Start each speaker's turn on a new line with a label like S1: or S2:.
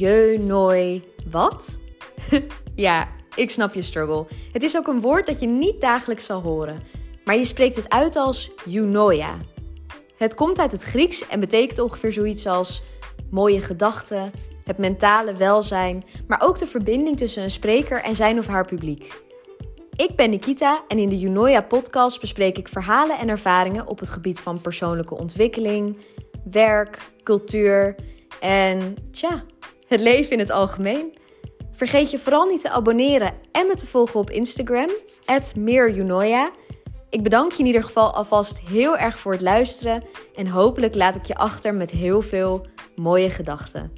S1: Je, nooi, wat? ja, ik snap je struggle. Het is ook een woord dat je niet dagelijks zal horen, maar je spreekt het uit als eunoia. Het komt uit het Grieks en betekent ongeveer zoiets als mooie gedachten, het mentale welzijn, maar ook de verbinding tussen een spreker en zijn of haar publiek. Ik ben Nikita en in de Junoia podcast bespreek ik verhalen en ervaringen op het gebied van persoonlijke ontwikkeling, werk, cultuur en tja, het leven in het algemeen. Vergeet je vooral niet te abonneren en me te volgen op Instagram, meerjunoia. Ik bedank je in ieder geval alvast heel erg voor het luisteren en hopelijk laat ik je achter met heel veel mooie gedachten.